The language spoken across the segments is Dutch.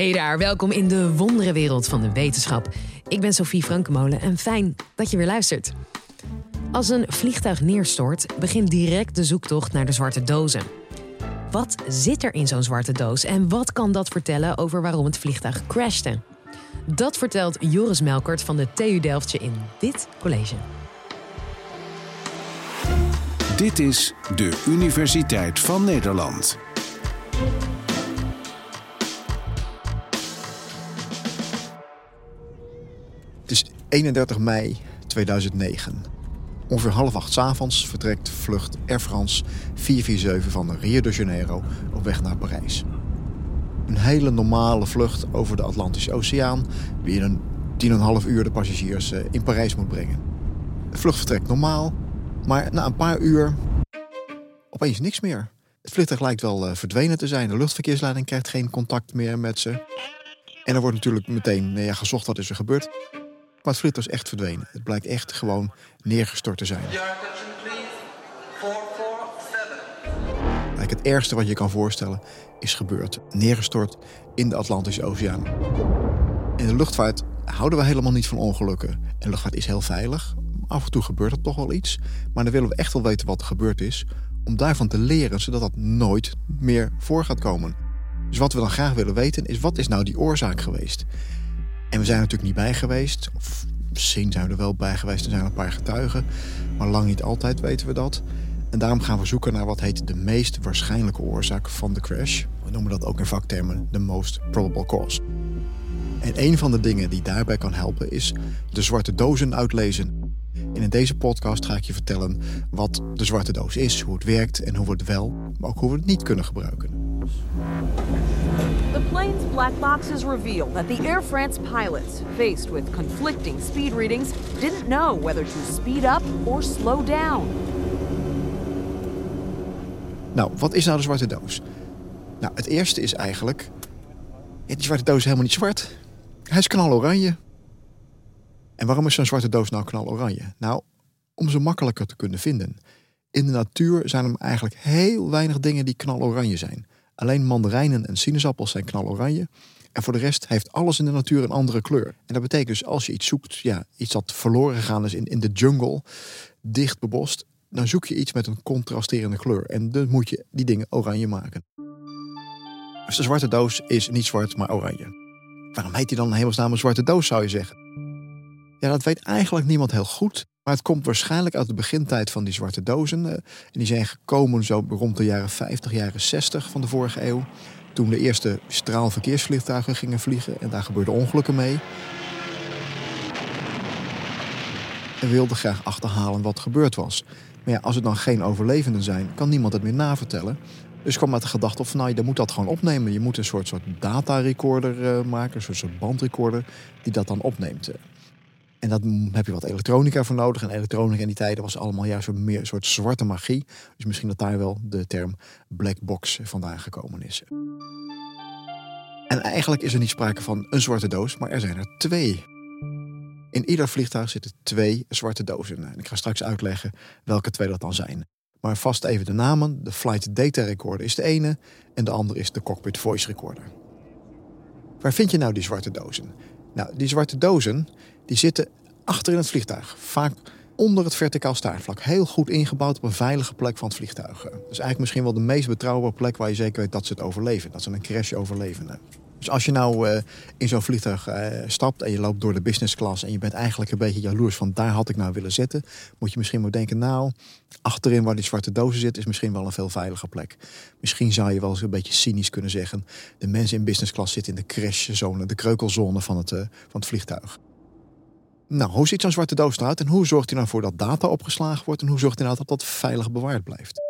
Hey daar, welkom in de wonderenwereld van de wetenschap. Ik ben Sophie Frankemolen en fijn dat je weer luistert. Als een vliegtuig neerstort, begint direct de zoektocht naar de zwarte dozen. Wat zit er in zo'n zwarte doos en wat kan dat vertellen over waarom het vliegtuig crashte? Dat vertelt Joris Melkert van de TU Delftje in dit college. Dit is de Universiteit van Nederland. 31 mei 2009. Ongeveer half acht avonds vertrekt vlucht Air France 447 van Rio de Janeiro op weg naar Parijs. Een hele normale vlucht over de Atlantische Oceaan, die in een 10,5 uur de passagiers eh, in Parijs moet brengen. De vlucht vertrekt normaal, maar na een paar uur opeens niks meer. Het vliegtuig lijkt wel eh, verdwenen te zijn. De luchtverkeersleiding krijgt geen contact meer met ze. En er wordt natuurlijk meteen ja, gezocht wat is er gebeurd. Is echt verdwenen. Het blijkt echt gewoon neergestort te zijn. Your attention please. 447. Eigenlijk het ergste wat je kan voorstellen is gebeurd. Neergestort in de Atlantische Oceaan. In de luchtvaart houden we helemaal niet van ongelukken. En de luchtvaart is heel veilig. Af en toe gebeurt er toch wel iets. Maar dan willen we echt wel weten wat er gebeurd is. Om daarvan te leren, zodat dat nooit meer voor gaat komen. Dus wat we dan graag willen weten is, wat is nou die oorzaak geweest? En we zijn er natuurlijk niet bij geweest. Of misschien zijn we er wel bij geweest. Er zijn een paar getuigen. Maar lang niet altijd weten we dat. En daarom gaan we zoeken naar wat heet de meest waarschijnlijke oorzaak van de crash. We noemen dat ook in vaktermen de most probable cause. En een van de dingen die daarbij kan helpen is de zwarte dozen uitlezen. En in deze podcast ga ik je vertellen wat de zwarte doos is, hoe het werkt en hoe we het wel, maar ook hoe we het niet kunnen gebruiken. Plane's black boxes reveal that the Air France pilots, faced with conflicting speed readings, didn't know whether to speed up or slow down. Nou, wat is nou de zwarte doos? Nou, het eerste is eigenlijk... Ja, die zwarte doos is helemaal niet zwart. Hij is knaloranje. En waarom is zo'n zwarte doos nou knaloranje? Nou, om ze makkelijker te kunnen vinden. In de natuur zijn er eigenlijk heel weinig dingen die knaloranje zijn. Alleen mandarijnen en sinaasappels zijn knaloranje. En voor de rest heeft alles in de natuur een andere kleur. En dat betekent dus als je iets zoekt, ja, iets dat verloren gegaan is in, in de jungle, dicht bebost, dan zoek je iets met een contrasterende kleur. En dan moet je die dingen oranje maken. Dus de zwarte doos is niet zwart, maar oranje. Waarom heet die dan hemelsnaam een zwarte doos, zou je zeggen? Ja, dat weet eigenlijk niemand heel goed. Maar het komt waarschijnlijk uit de begintijd van die zwarte dozen. Eh, En die zijn gekomen zo rond de jaren 50, jaren 60 van de vorige eeuw. Toen de eerste straalverkeersvliegtuigen gingen vliegen. En daar gebeurden ongelukken mee. En wilden graag achterhalen wat gebeurd was. Maar ja, als er dan geen overlevenden zijn, kan niemand het meer navertellen. Dus kwam met de gedachte op nou, je moet dat gewoon opnemen. Je moet een soort, soort datarecorder eh, maken, een soort, soort bandrecorder, die dat dan opneemt. En daar heb je wat elektronica voor nodig. En elektronica in die tijden was allemaal juist meer een soort zwarte magie. Dus misschien dat daar wel de term black box vandaan gekomen is. En eigenlijk is er niet sprake van een zwarte doos, maar er zijn er twee. In ieder vliegtuig zitten twee zwarte dozen. En ik ga straks uitleggen welke twee dat dan zijn. Maar vast even de namen. De Flight Data Recorder is de ene en de andere is de Cockpit Voice Recorder. Waar vind je nou die zwarte dozen? Nou, die zwarte dozen die zitten achter in het vliegtuig. Vaak onder het verticaal staartvlak. Heel goed ingebouwd op een veilige plek van het vliegtuig. Dus eigenlijk misschien wel de meest betrouwbare plek waar je zeker weet dat ze het overleven. Dat ze een crash overleven. Dus als je nou eh, in zo'n vliegtuig eh, stapt en je loopt door de business class en je bent eigenlijk een beetje jaloers van daar had ik nou willen zitten, moet je misschien maar denken, nou, achterin waar die zwarte dozen zit, is misschien wel een veel veiliger plek. Misschien zou je wel eens een beetje cynisch kunnen zeggen, de mensen in business class zitten in de crashzone, de kreukelzone van het, eh, van het vliegtuig. Nou, hoe ziet zo'n zwarte doos eruit en hoe zorgt hij nou voor dat data opgeslagen wordt en hoe zorgt hij nou dat dat veilig bewaard blijft?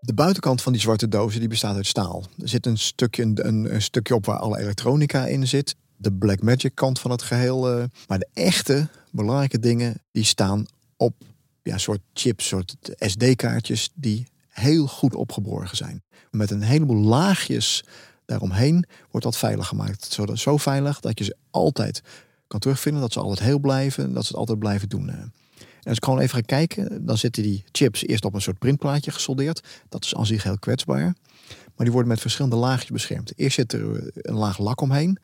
De buitenkant van die zwarte dozen die bestaat uit staal. Er zit een stukje, een, een stukje op waar alle elektronica in zit. De Black Magic kant van het geheel. eh, Maar de echte belangrijke dingen die staan op ja, soort chips, soort SD-kaartjes die heel goed opgeborgen zijn. Met een heleboel laagjes daaromheen wordt dat veilig gemaakt. Zodat, zo veilig dat je ze altijd kan terugvinden. Dat ze altijd heel blijven. Dat ze het altijd blijven doen. eh. En als ik gewoon even ga kijken, dan zitten die chips eerst op een soort printplaatje gesoldeerd. Dat is aan zich heel kwetsbaar. Maar die worden met verschillende laagjes beschermd. Eerst zit er een laag lak omheen.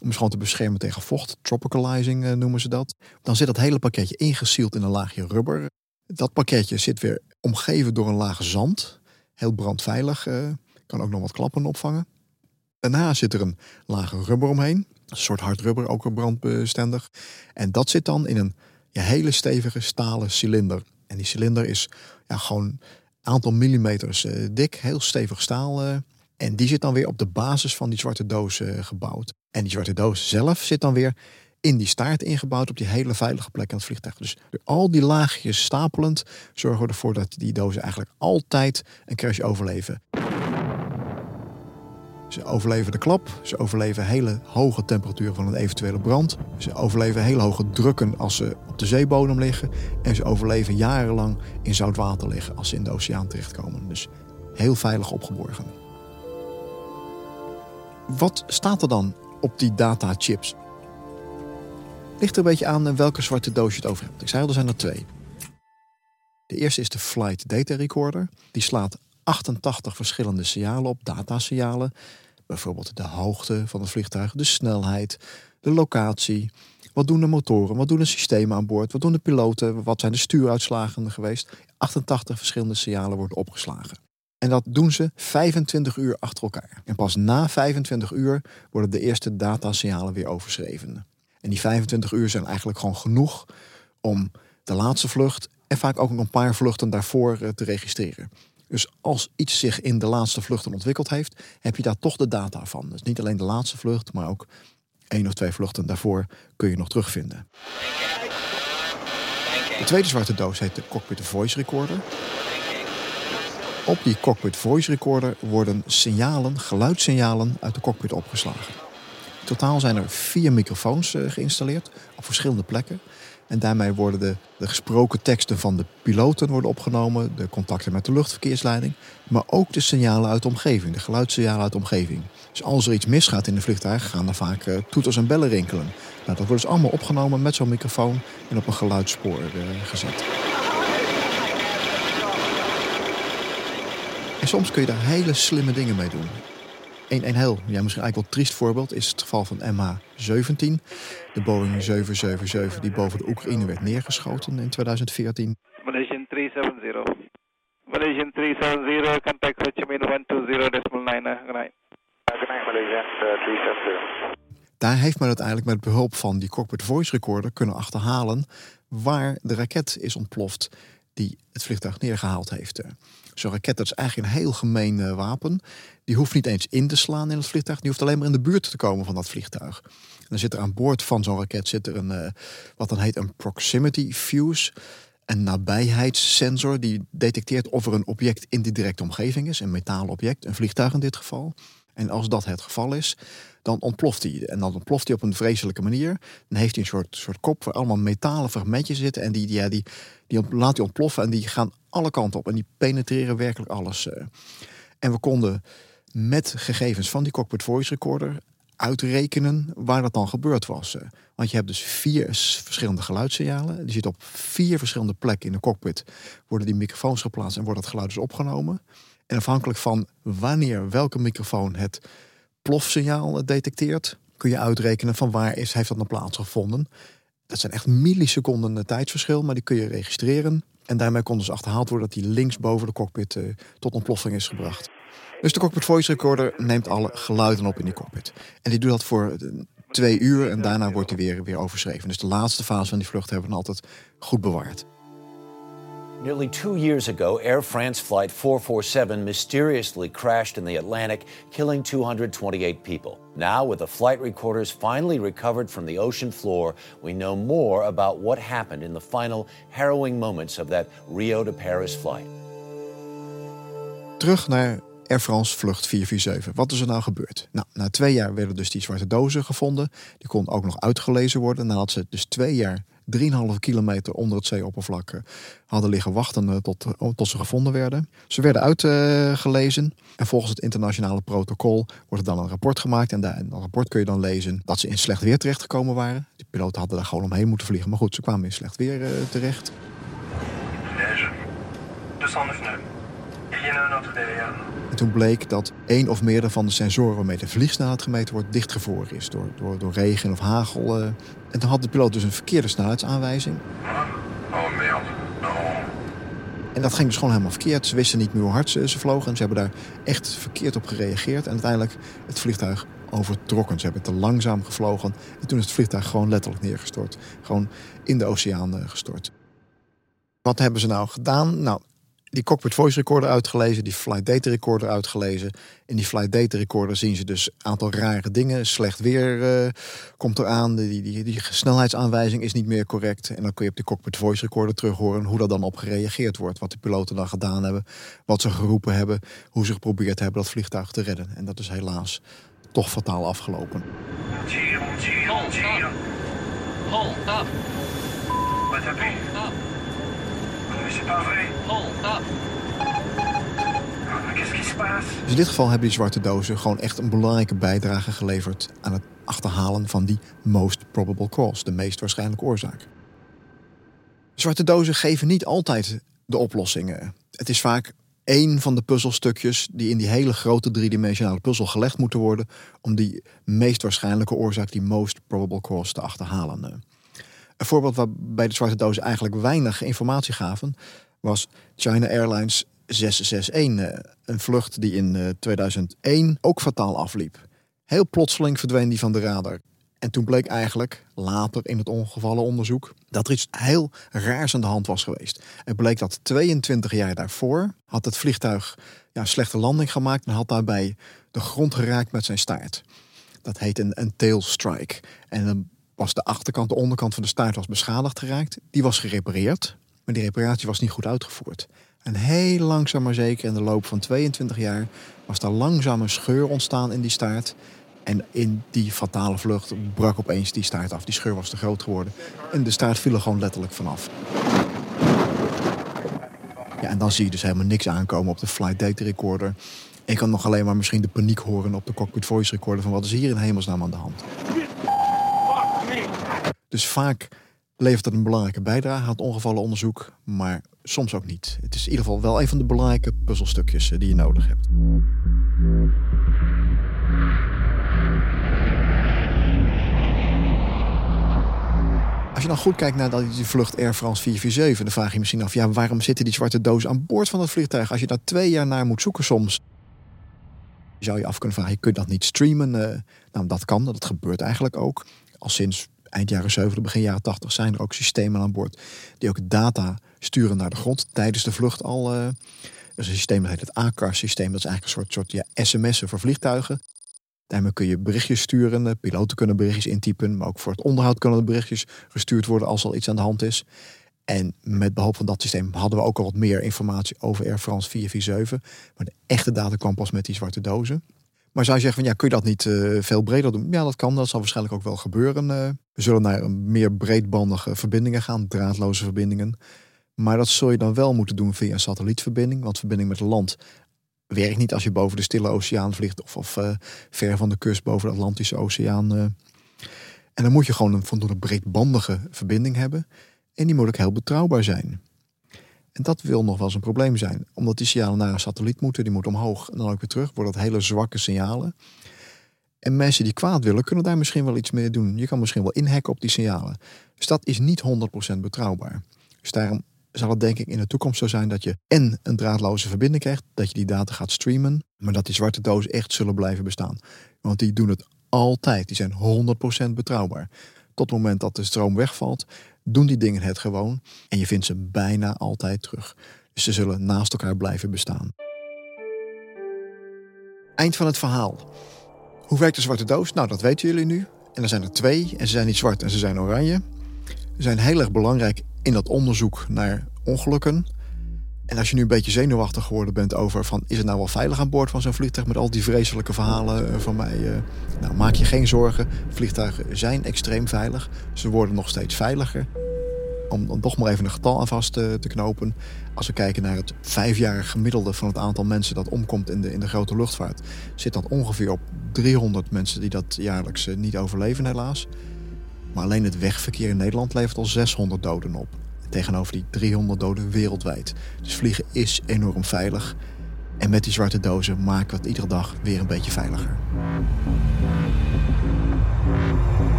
Om ze gewoon te beschermen tegen vocht. Tropicalizing eh, noemen ze dat. Dan zit dat hele pakketje ingesield in een laagje rubber. Dat pakketje zit weer omgeven door een laag zand. Heel brandveilig. eh, kan ook nog wat klappen opvangen. Daarna zit er een laag rubber omheen. Een soort hard rubber, ook weer brandbestendig. En dat zit dan in een ja, hele stevige stalen cilinder. En die cilinder is ja, gewoon een aantal millimeters eh, dik, heel stevig staal. eh. en die zit dan weer op de basis van die zwarte doos eh, gebouwd. En die zwarte doos zelf zit dan weer in die staart ingebouwd op die hele veilige plek aan het vliegtuig. Dus al die laagjes stapelend zorgen we ervoor dat die dozen eigenlijk altijd een crash overleven. Ze overleven de klap, ze overleven hele hoge temperaturen van een eventuele brand. Ze overleven hele hoge drukken als ze op de zeebodem liggen. En ze overleven jarenlang in zout water liggen als ze in de oceaan terechtkomen. Dus heel veilig opgeborgen. Wat staat er dan op die datachips? Ligt er een beetje aan welke zwarte doos je het over hebt. Ik zei al, er zijn er twee. De eerste is de Flight Data Recorder. Die slaat 88 verschillende signalen op, datasignalen. Bijvoorbeeld de hoogte van het vliegtuig, de snelheid, de locatie. Wat doen de motoren? Wat doen de systemen aan boord? Wat doen de piloten? Wat zijn de stuuruitslagen geweest? 88 verschillende signalen worden opgeslagen. En dat doen ze 25 uur achter elkaar. En pas na 25 uur worden de eerste datasignalen weer overschreven. En die 25 uur zijn eigenlijk gewoon genoeg om de laatste vlucht en vaak ook nog een paar vluchten daarvoor eh, te registreren. Dus als iets zich in de laatste vluchten ontwikkeld heeft, heb je daar toch de data van. Dus niet alleen de laatste vlucht, maar ook één of twee vluchten daarvoor kun je nog terugvinden. De tweede zwarte doos heet de Cockpit Voice Recorder. Op die Cockpit Voice Recorder worden signalen, geluidssignalen uit de cockpit opgeslagen. In totaal zijn er vier microfoons eh, geïnstalleerd op verschillende plekken. En daarmee worden de, de gesproken teksten van de piloten worden opgenomen, de contacten met de luchtverkeersleiding, maar ook de signalen uit de omgeving, de geluidssignalen uit de omgeving. Dus als er iets misgaat in de vliegtuig, gaan er vaak eh, toeters en bellen rinkelen. Nou, dat wordt dus allemaal opgenomen met zo'n microfoon en op een geluidsspoor eh, gezet. En soms kun je daar hele slimme dingen mee doen. Een, een heel, ja, misschien eigenlijk wel triest voorbeeld is het geval van MH17. De Boeing 777 die boven de Oekraïne werd neergeschoten in 2014. Malaysian 370. Malaysian 370, contact Ho Chi Minh 120 decimal 9. uh, Good night. Good night, Malaysian uh, 370. Daar heeft men uiteindelijk met behulp van die cockpit voice recorder kunnen achterhalen waar de raket is ontploft die het vliegtuig neergehaald heeft. Zo'n raket dat is eigenlijk een heel gemeen eh, wapen. Die hoeft niet eens in te slaan in het vliegtuig. Die hoeft alleen maar in de buurt te komen van dat vliegtuig. En dan zit er aan boord van zo'n raket zit er een, eh, wat dan heet een proximity fuse. Een nabijheidssensor die detecteert of er een object in de directe omgeving is. Een metalen object, een vliegtuig in dit geval. En als dat het geval is, dan ontploft hij. En dan ontploft hij op een vreselijke manier. Dan heeft hij een soort, soort kop waar allemaal metalen fragmentjes zitten. En die, die, die, laat hij ontploffen en die gaan alle kanten op. En die penetreren werkelijk alles. eh. En we konden met gegevens van die cockpit voice recorder uitrekenen waar dat dan gebeurd was. eh. Want je hebt dus vier verschillende geluidssignalen. Die zitten op vier verschillende plekken in de cockpit. Worden die microfoons geplaatst en wordt dat geluid dus opgenomen. Afhankelijk van wanneer welke microfoon het plofsignaal detecteert, kun je uitrekenen van waar is, heeft dat nou plaatsgevonden. Dat zijn echt milliseconden eh, tijdsverschil, maar die kun je registreren. En daarmee kon dus achterhaald worden dat die links boven de cockpit eh, tot ontploffing is gebracht. Dus de cockpit voice recorder neemt alle geluiden op in die cockpit. En die doet dat voor eh, twee uur en daarna wordt die weer, weer overschreven. Dus de laatste fase van die vlucht hebben we altijd goed bewaard. Nearly two years ago, Air France Flight 447 mysteriously crashed in the Atlantic, killing 228 people. Now, with the flight recorders finally recovered from the ocean floor, we know more about what happened in the final harrowing moments of that Rio to Paris flight. Terug naar Air France vlucht 447. Wat is er nou gebeurd? Nou, na twee jaar werden dus die zwarte dozen gevonden. Die konden ook nog uitgelezen worden. Nadat ze dus twee jaar 3,5 kilometer onder het zeeoppervlak eh, hadden liggen wachten eh, tot, eh, tot ze gevonden werden. Ze werden uitgelezen en volgens het internationale protocol wordt er dan een rapport gemaakt. En dat rapport kun je dan lezen dat ze in slecht weer terechtgekomen waren. Die piloten hadden daar gewoon omheen moeten vliegen. Maar goed, ze kwamen in slecht weer eh, terecht. Liège, 209 nœuds. En toen bleek dat één of meerdere van de sensoren waarmee de vliegsnelheid gemeten wordt dichtgevroren is door, door, door regen of hagel. eh. En toen had de piloot dus een verkeerde snelheidsaanwijzing. En dat ging dus gewoon helemaal verkeerd. Ze wisten niet meer hoe hard ze, ze vlogen. En ze hebben daar echt verkeerd op gereageerd. En uiteindelijk het vliegtuig overtrokken. Ze hebben te langzaam gevlogen. En toen is het vliegtuig gewoon letterlijk neergestort. Gewoon in de oceaan eh, gestort. Wat hebben ze nou gedaan? Nou, die cockpit voice recorder uitgelezen, die flight data recorder uitgelezen. In die flight data recorder zien ze dus een aantal rare dingen. Slecht weer eh, komt eraan, die, die, die snelheidsaanwijzing is niet meer correct. En dan kun je op de cockpit voice recorder terug horen hoe dat dan op gereageerd wordt. Wat de piloten dan gedaan hebben, wat ze geroepen hebben, hoe ze geprobeerd hebben dat vliegtuig te redden. En dat is helaas toch fataal afgelopen. Hold up. Up. C'est pas vrai. Hold up. Maar qu'est-ce qui se passe? Dus in dit geval hebben die zwarte dozen gewoon echt een belangrijke bijdrage geleverd aan het achterhalen van die most probable cause, de meest waarschijnlijke oorzaak. Zwarte dozen geven niet altijd de oplossingen. Het is vaak één van de puzzelstukjes die in die hele grote driedimensionale puzzel gelegd moeten worden om die meest waarschijnlijke oorzaak, die most probable cause, te achterhalen. Een voorbeeld waarbij de zwarte dozen eigenlijk weinig informatie gaven, was China Airlines 661. eh, Een vlucht die in eh, 2001 ook fataal afliep. Heel plotseling verdween die van de radar. En toen bleek eigenlijk, later in het ongevallenonderzoek, dat er iets heel raars aan de hand was geweest. Het bleek dat 22 jaar daarvoor had het vliegtuig ja, een slechte landing gemaakt en had daarbij de grond geraakt met zijn staart. Dat heet een, een tail strike. En dan was de achterkant, de onderkant van de staart was beschadigd geraakt. Die was gerepareerd, maar die reparatie was niet goed uitgevoerd. En heel langzaam maar zeker in de loop van 22 jaar was daar langzaam een scheur ontstaan in die staart. En in die fatale vlucht brak opeens die staart af. Die scheur was te groot geworden. En de staart viel er gewoon letterlijk vanaf. Ja, en dan zie je dus helemaal niks aankomen op de flight data recorder. Je kan nog alleen maar misschien de paniek horen op de cockpit voice recorder van wat is hier in hemelsnaam aan de hand. Dus vaak levert het een belangrijke bijdrage aan het ongevallenonderzoek, maar soms ook niet. Het is in ieder geval wel een van de belangrijke puzzelstukjes eh, die je nodig hebt. Als je dan goed kijkt naar dat die vlucht Air France 447, dan vraag je misschien af, ja, waarom zitten die zwarte dozen aan boord van het vliegtuig? Als je daar twee jaar naar moet zoeken soms, zou je af kunnen vragen, je dat niet streamen? Eh, nou, dat kan, dat gebeurt eigenlijk ook. Al sinds eind jaren 70, begin jaren 80 zijn er ook systemen aan boord die ook data sturen naar de grond tijdens de vlucht al. eh, er is een systeem dat heet het ACAR-systeem. Dat is eigenlijk een soort, soort ja, sms'en voor vliegtuigen. Daarmee kun je berichtjes sturen. De piloten kunnen berichtjes intypen. Maar ook voor het onderhoud kunnen de berichtjes gestuurd worden als er iets aan de hand is. En met behulp van dat systeem hadden we ook al wat meer informatie over Air France 447. Maar de echte data kwam pas met die zwarte dozen. Maar zou je zeggen, van, ja, kun je dat niet eh, veel breder doen? Ja, dat kan. Dat zal waarschijnlijk ook wel gebeuren. eh. we zullen naar een meer breedbandige verbindingen gaan, draadloze verbindingen. Maar dat zul je dan wel moeten doen via een satellietverbinding. Want verbinding met land werkt niet als je boven de Stille Oceaan vliegt of, of eh, ver van de kust boven de Atlantische Oceaan. eh. En dan moet je gewoon een voldoende breedbandige verbinding hebben. En die moet ook heel betrouwbaar zijn. En dat wil nog wel eens een probleem zijn. Omdat die signalen naar een satelliet moeten, die moeten omhoog en dan ook weer terug. Worden dat hele zwakke signalen. En mensen die kwaad willen, kunnen daar misschien wel iets mee doen. Je kan misschien wel inhacken op die signalen. Dus dat is niet 100% betrouwbaar. Dus daarom zal het denk ik in de toekomst zo zijn dat je en een draadloze verbinding krijgt, dat je die data gaat streamen, maar dat die zwarte dozen echt zullen blijven bestaan. Want die doen het altijd. Die zijn 100% betrouwbaar. Tot het moment dat de stroom wegvalt, doen die dingen het gewoon en je vindt ze bijna altijd terug. Dus ze zullen naast elkaar blijven bestaan. Eind van het verhaal. Hoe werkt de zwarte doos? Nou, dat weten jullie nu. En er zijn er twee en ze zijn niet zwart en ze zijn oranje. Ze zijn heel erg belangrijk in dat onderzoek naar ongelukken. En als je nu een beetje zenuwachtig geworden bent over van is het nou wel veilig aan boord van zo'n vliegtuig met al die vreselijke verhalen eh, van mij. eh, nou, maak je geen zorgen. Vliegtuigen zijn extreem veilig. Ze worden nog steeds veiliger. Om dan toch maar even een getal aan vast te, te knopen. Als we kijken naar het vijfjarig gemiddelde van het aantal mensen dat omkomt in de, in de grote luchtvaart, zit dat ongeveer op 300 mensen die dat jaarlijks eh, niet overleven, helaas. Maar alleen het wegverkeer in Nederland levert al 600 doden op. Tegenover die 300 doden wereldwijd. Dus vliegen is enorm veilig. En met die zwarte dozen maken we het iedere dag weer een beetje veiliger.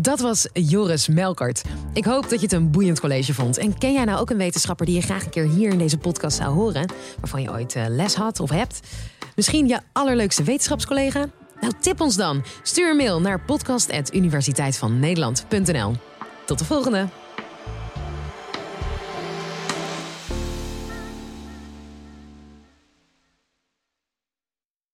Dat was Joris Melkert. Ik hoop dat je het een boeiend college vond. En ken jij nou ook een wetenschapper die je graag een keer hier in deze podcast zou horen? Waarvan je ooit eh, les had of hebt? Misschien je allerleukste wetenschapscollega? Nou, tip ons dan. Stuur een mail naar podcast.universiteitvannederland.nl. Tot de volgende!